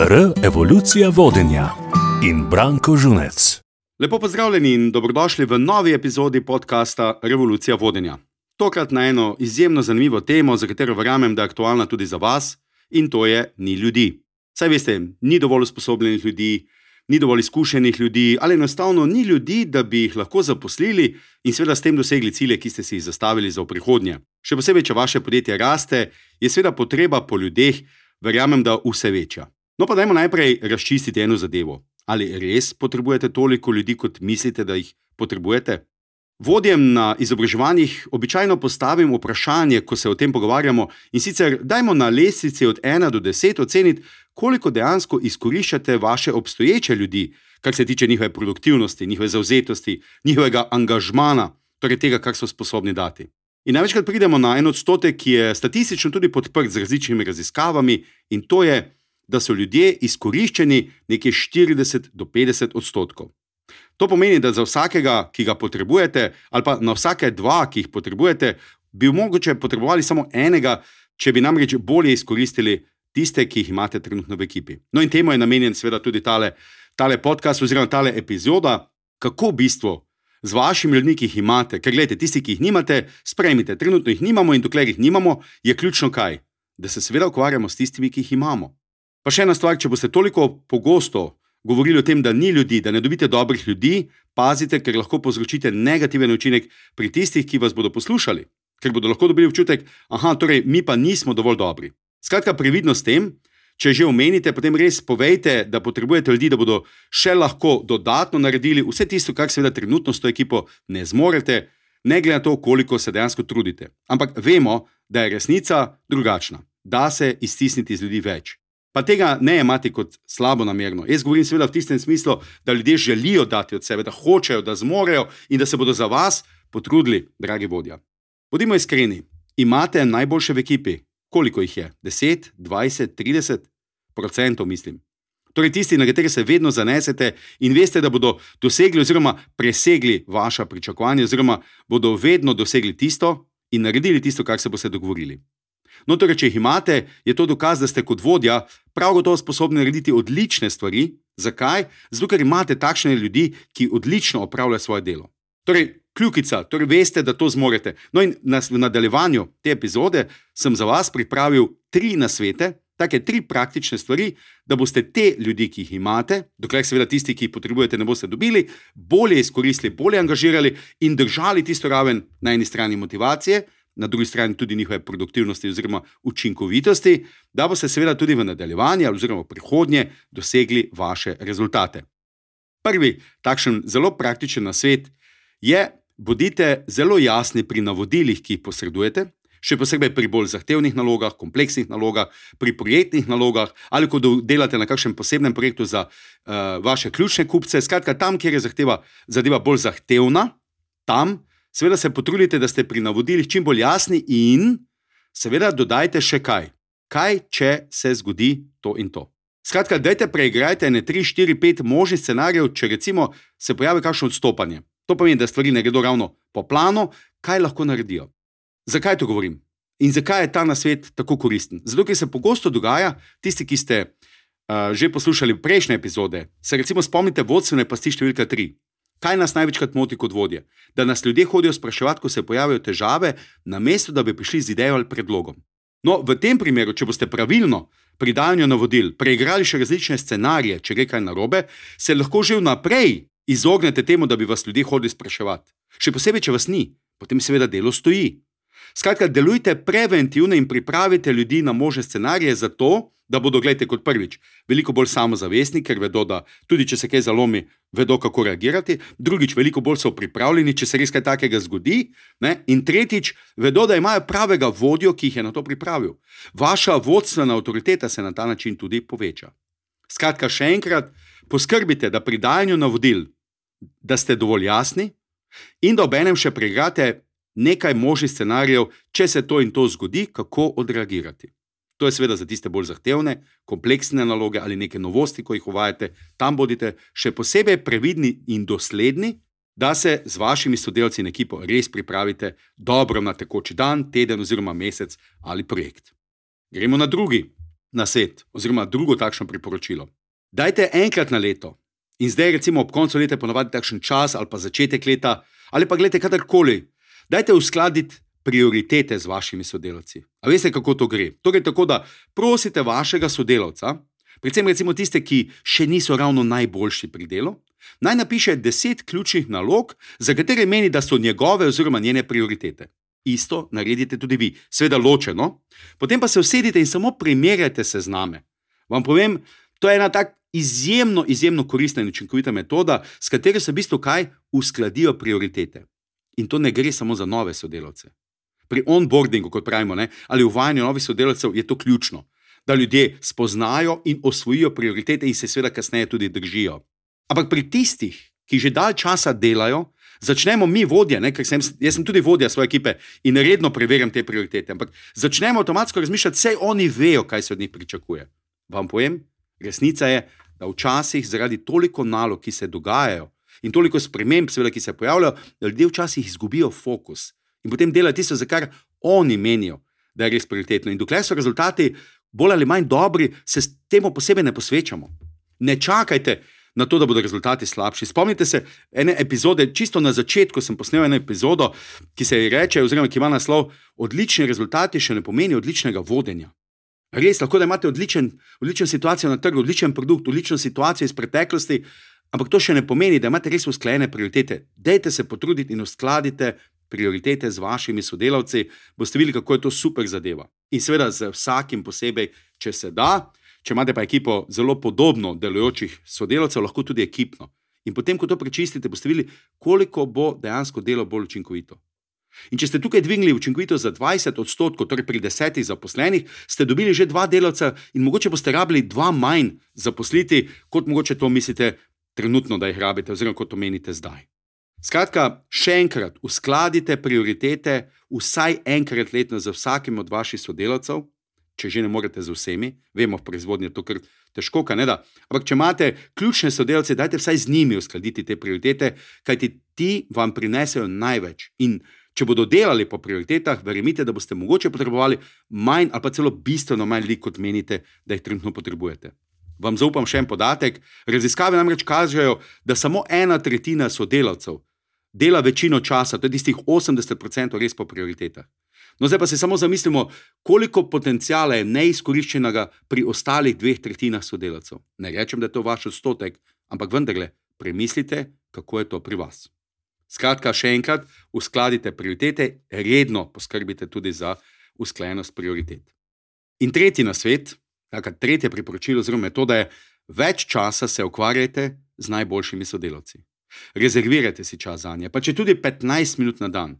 R. Evolucija vodenja in Branko Žunec. Lepo pozdravljeni in dobrodošli v novi epizodi podcasta Revolucija vodenja. Tokrat na eno izjemno zanimivo temo, za katero verjamem, da je aktualna tudi za vas, in to je ni ljudi. Saj veste, ni dovolj usposobljenih ljudi, ni dovolj izkušenih ljudi, ali enostavno ni ljudi, da bi jih lahko zaposlili in seveda s tem dosegli cilje, ki ste si jih zastavili za prihodnje. Še posebej, če vaše podjetje raste, je seveda potreba po ljudeh, verjamem, da vse večja. No, pa dajmo najprej razčistiti eno zadevo. Ali res potrebujete toliko ljudi, kot mislite, da jih potrebujete? Vodjem na izobraževanjih običajno postavim vprašanje, ko se o tem pogovarjamo, in sicer dajmo na lestvici od 1 do 10 oceniti, koliko dejansko izkoriščate vaše obstoječe ljudi, kar se tiče njihove produktivnosti, njihove zauzetosti, njihovega angažmana, torej tega, kar so sposobni dati. In največkrat pridemo na en odstotek, ki je statistično tudi podprt z različnimi raziskavami, in to je, da so ljudje izkoriščeni nekje 40 do 50 odstotkov. To pomeni, da za vsakega, ki ga potrebujete, ali pa na vsake dva, ki jih potrebujete, bi mogoče potrebovali samo enega, če bi namreč bolje izkoristili tiste, ki jih imate trenutno v ekipi. No, in temu je namenjen seveda tudi tale, tale podcast oziroma tale epizoda, kako v bistvu z vašimi ljudmi, ki jih imate, ker gledite, tisti, ki jih nimate, sprejmite, trenutno jih nimamo in dokler jih nimamo, je ključno kaj? Da se seveda ukvarjamo s tistimi, ki jih imamo. Pa še ena stvar, če boste toliko pogosto govorili o tem, da ni ljudi, da ne dobite dobrih ljudi, pazite, ker lahko povzročite negativen učinek pri tistih, ki vas bodo poslušali, ker bodo lahko dobili občutek, da torej, mi pa nismo dovolj dobri. Skratka, previdno s tem, če že omenite, potem res povejte, da potrebujete ljudi, da bodo še lahko dodatno naredili vse tisto, kar seveda trenutno s to ekipo ne zmorete, ne glede na to, koliko se dejansko trudite. Ampak vemo, da je resnica drugačna, da se iztisniti z ljudi več. Pa tega ne imate kot slabo namerno. Jaz govorim seveda v tistem smislu, da ljudje želijo dati od sebe, da hočejo, da zmorejo in da se bodo za vas potrudili, dragi vodja. Bodimo iskreni, imate najboljše v ekipi. Koliko jih je? 10, 20, 30 procentov, mislim. Torej, tisti, na katere se vedno zanesete in veste, da bodo dosegli oziroma presegli vaša pričakovanja, oziroma bodo vedno dosegli tisto in naredili tisto, kar se boste dogovorili. No, torej, če jih imate, je to dokaz, da ste kot vodja prav gotovo sposobni narediti odlične stvari. Zakaj? Zato, ker imate takšne ljudi, ki odlično opravljajo svoje delo. Torej, kljukica, torej veste, da to zmorete. No, in v nadaljevanju te epizode sem za vas pripravil tri nasvete, take tri praktične stvari, da boste te ljudi, ki jih imate, dokler seveda tisti, ki jih potrebujete, ne boste dobili, bolje izkoristili, bolje angažirali in držali tisto raven na eni strani motivacije na drugi strani tudi njihove produktivnosti oziroma učinkovitosti, da boste seveda tudi v nadaljevanju oziroma v prihodnje dosegli vaše rezultate. Prvi takšen zelo praktičen nasvet je, bodite zelo jasni pri navodilih, ki jih posredujete. Še posebej pri bolj zahtevnih nalogah, kompleksnih nalogah, pri projektnih nalogah, ali ko delate na kakšnem posebnem projektu za uh, vaše ključne kupce. Skratka, tam, kjer je zahteva, zadeva bolj zahtevna, tam Seveda se potrudite, da ste pri navodilih čim bolj jasni in seveda dodajte še kaj. Kaj, če se zgodi to in to? Skratka, dajte preigrajte ne 3, 4, 5 možnih scenarijev, če recimo se pojavi kakšno odstopanje. To pomeni, da stvari ne gredo ravno po planu, kaj lahko naredijo. Zakaj to govorim? In zakaj je ta nasvet tako koristen? Zato, ker se pogosto dogaja, tisti, ki ste uh, že poslušali prejšnje epizode, se recimo spomnite vodstvene pasti številka 3. Kaj nas največkrat moti kot vodje? Da nas ljudje hodijo spraševati, ko se pojavijo težave, namesto da bi prišli z idejo ali predlogom. No, v tem primeru, če boste pravilno pri dajanju navodil preigrali še različne scenarije, če gre kaj narobe, se lahko že vnaprej izognete temu, da bi vas ljudje hodili spraševati. Še posebej, če vas ni, potem seveda delo stoji. Skratka, delujte preventivno in pripravite ljudi na možne scenarije za to, da bodo, gledajte, kot prvič, veliko bolj samozavestni, ker vedo, da tudi če se kaj zalomi, vedo, kako reagirati, drugič, veliko bolj so pripravljeni, če se res kaj takega zgodi, ne? in tretjič, vedo, da imajo pravega vodjo, ki jih je na to pripravil. Vaša vodstvena avtoriteta se na ta način tudi poveča. Skratka, še enkrat, poskrbite, da pri dajanju navodil, da ste dovolj jasni in da obenem še pregate nekaj možnih scenarijev, če se to in to zgodi, kako odreagirati. To je seveda za tiste bolj zahtevne, kompleksne naloge ali neke novosti, ko jih uvajate. Tam bodite še posebej previdni in dosledni, da se z vašimi sodelavci in ekipo res pripravite dobro na tekoči dan, teden oziroma mesec ali projekt. Gremo na drugi na svet, oziroma drugo takšno priporočilo. Dajte enkrat na leto, in zdaj, recimo ob koncu leta, ponovadi takšen čas ali pa začetek leta, ali pa gledajte kadarkoli, dajte uskladiti prioritete z vašimi sodelavci. A veste, kako to gre? To gre tako, da prosite vašega sodelavca, predvsem recimo tiste, ki še niso ravno najboljši pri delu, naj napiše deset ključnih nalog, za katere meni, da so njegove oziroma njene prioritete. Isto naredite tudi vi, seveda ločeno, potem pa se usedite in samo primerjate se z nami. Vam povem, to je ena tako izjemno, izjemno koristna in učinkovita metoda, s katero se v bistvu kaj uskladijo prioritete. In to ne gre samo za nove sodelavce. Pri onboardingu, kot pravimo, ne, ali uvajanju novih sodelavcev, je to ključno, da ljudje spoznajo in osvojijo prioritete in se seveda kasneje tudi držijo. Ampak pri tistih, ki že dalj časa delajo, začnemo mi vodje, ne, ker sem, jaz sem tudi vodja svoje ekipe in redno preverjam te prioritete. Ampak začnemo avtomatsko razmišljati, vse oni vejo, kaj se od njih pričakuje. Vam povem, resnica je, da včasih zaradi toliko nalog, ki se dogajajo in toliko sprememb, seveda, ki se pojavljajo, da ljudje včasih izgubijo fokus in potem delajo tisto, za kar oni menijo, da je res prioritetno. In dokler so rezultati bolj ali manj dobri, se temu posebej ne posvečamo. Ne čakajte na to, da bodo rezultati slabši. Spomnite se ene epizode, čisto na začetku sem posnel eno epizodo, ki se ji reče, oziroma ki ima naslov: Odlični rezultati še ne pomeni odličnega vodenja. Res lahko da imate odličen, odličen situacijo na trgu, odličen produkt, odlično situacijo iz preteklosti, ampak to še ne pomeni, da imate res usklajene prioritete. Dajte se potruditi in uskladite prioritete z vašimi sodelavci, boste videli, kako je to super zadeva. In seveda z vsakim posebej, če se da, če imate pa ekipo zelo podobno delujočih sodelavcev, lahko tudi ekipno. In potem, ko to prečistite, boste videli, koliko bo dejansko delo bolj učinkovito. In če ste tukaj dvignili učinkovitost za 20 odstotkov, torej pri desetih zaposlenih, ste dobili že dva delavca in mogoče boste rabili dva manj zaposliti, kot mogoče to mislite trenutno, da jih rabite, oziroma kot to menite zdaj. Skratka, še enkrat, uskladite prioritete vsaj enkrat letno za vsakim od vaših sodelavcev, če že ne morete z vsemi, vemo, v proizvodnji je to kar težko, kaj ne da. Ampak, če imate ključne sodelavce, dajte vsaj z njimi uskladiti te prioritete, kajti ti vam prinesejo največ. In če bodo delali po prioritetah, verjemite, da boste mogoče potrebovali manj ali pa celo bistveno manj ljudi, kot menite, da jih trenutno potrebujete. Vam zaupam še en podatek. Raziskave namreč kažejo, da samo ena tretjina sodelavcev dela večino časa, to je tistih 80% res po prioritetah. No, zdaj pa se samo zamislimo, koliko potencijala je neizkoriščenega pri ostalih dveh tretjinah sodelavcev. Ne rečem, da je to vaš odstotek, ampak vendarle, premislite, kako je to pri vas. Skratka, še enkrat, uskladite prioritete, redno poskrbite tudi za usklajenost prioritet. In tretji na kakor tretje priporočilo, oziroma metoda je, več časa se ukvarjajte z najboljšimi sodelavci. Rezervirajte si čas za nje, pa če tudi 15 minut na dan.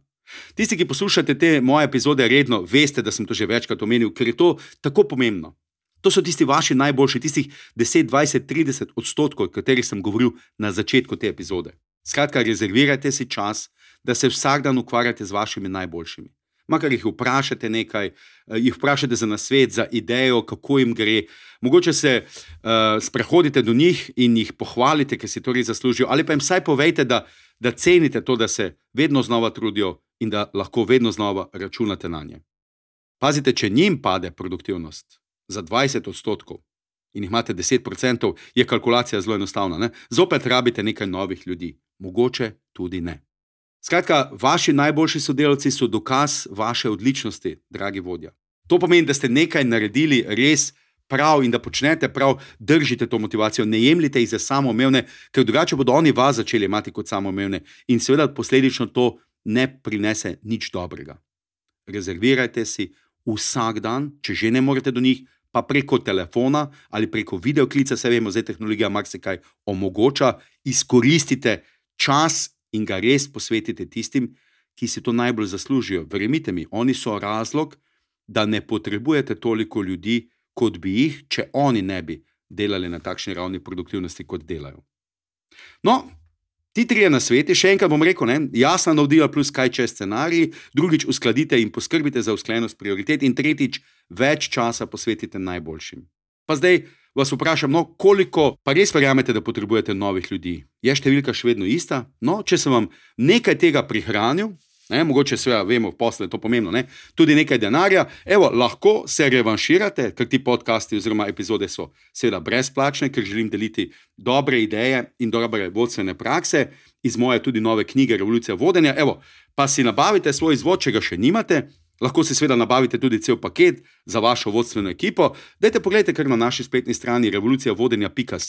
Tisti, ki poslušate te moje epizode redno, veste, da sem to že večkrat omenil, ker je to tako pomembno. To so tisti vaši najboljši, tistih 10, 20, 30 odstotkov, o katerih sem govoril na začetku te epizode. Skratka, rezervirajte si čas, da se vsak dan ukvarjate z vašimi najboljšimi makar jih vprašate nekaj, eh, jih vprašate za nasvet, za idejo, kako jim gre. Mogoče se uh, sprehodite do njih in jih pohvalite, ker si to res zaslužijo, ali pa jim vsaj povejte, da, da cenite to, da se vedno znova trudijo in da lahko vedno znova računate na nje. Pazite, če njim pade produktivnost za 20 odstotkov. In jih imate 10%, je kalkulacija zelo enostavna. Ne? Zopet rabite nekaj novih ljudi, mogoče tudi ne. Skratka, vaši najboljši sodelavci so dokaz vaše odličnosti, dragi vodja. To pomeni, da ste nekaj naredili res prav in da počnete prav, držite to motivacijo, ne jemljite jih za samoumevne, ker drugače bodo oni vas začeli imeti kot samoumevne in seveda posledično to ne prinese nič dobrega. Rezervirajte si vsak dan, če že ne morete do njih, pa preko telefona ali preko videoklica, se vemo, zdaj tehnologija marsikaj omogoča, izkoristite čas in ga res posvetite tistim, ki si to najbolj zaslužijo. Verjemite mi, oni so razlog, da ne potrebujete toliko ljudi, kot bi jih, če oni ne bi delali na takšni ravni produktivnosti, kot delajo. No, ti trije na svetu, še enkrat bom rekel, ne, jasna navdila, plus kaj če scenarij, drugič uskladite in poskrbite za usklajenost prioritet, in tretjič več časa posvetite najboljšim. Pa zdaj, vas vprašam, no, koliko pa res verjamete, da potrebujete novih ljudi? Je številka še vedno ista? No, če sem vam nekaj tega prihranil, ne, mogoče seveda vemo, v poslu je to pomembno, ne, tudi nekaj denarja, evo, lahko se revanširate, ker ti podcasti oziroma epizode so seveda brezplačne, ker želim deliti dobre ideje in dobre vodstvene prakse iz moje tudi nove knjige Revolucija vodenja. Evo, pa si nabavite svoj izvod, če ga še nimate. Lahko si seveda nabavite tudi cel paket za vašo vodstveno ekipo. Dajte pogledajte, kar na naši spletni strani revolucijavodenja.com.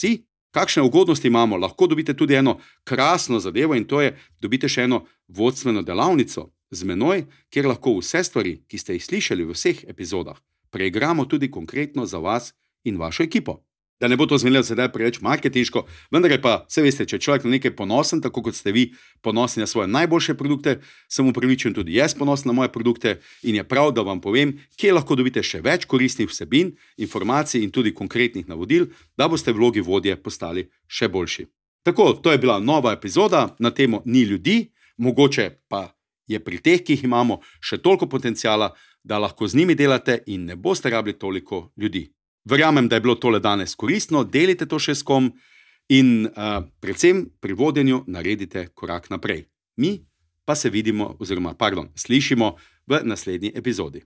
Kakšne ugodnosti imamo? Lahko dobite tudi eno krasno zadevo in to je, dobite še eno vodstveno delavnico z menoj, kjer lahko vse stvari, ki ste jih slišali v vseh epizodah, preigramo tudi konkretno za vas in vašo ekipo da ne bo to zmenilo sedaj preveč marketinško, vendar pa, vse veste, če človek na nekaj ponosen, tako kot ste vi ponosni na svoje najboljše produkte, sem upravičen tudi jaz ponosen na moje produkte in je prav, da vam povem, kje lahko dobite še več koristnih vsebin, informacij in tudi konkretnih navodil, da boste v vlogi vodje postali še boljši. Tako, to je bila nova epizoda na temo Ni ljudi, mogoče pa je pri teh, ki jih imamo, še toliko potencijala, da lahko z njimi delate in ne boste rabili toliko ljudi. Verjamem, da je bilo tole danes koristno, delite to še s kom in uh, predvsem pri vodenju naredite korak naprej. Mi pa se vidimo, oziroma, pardon, slišimo v naslednji epizodi.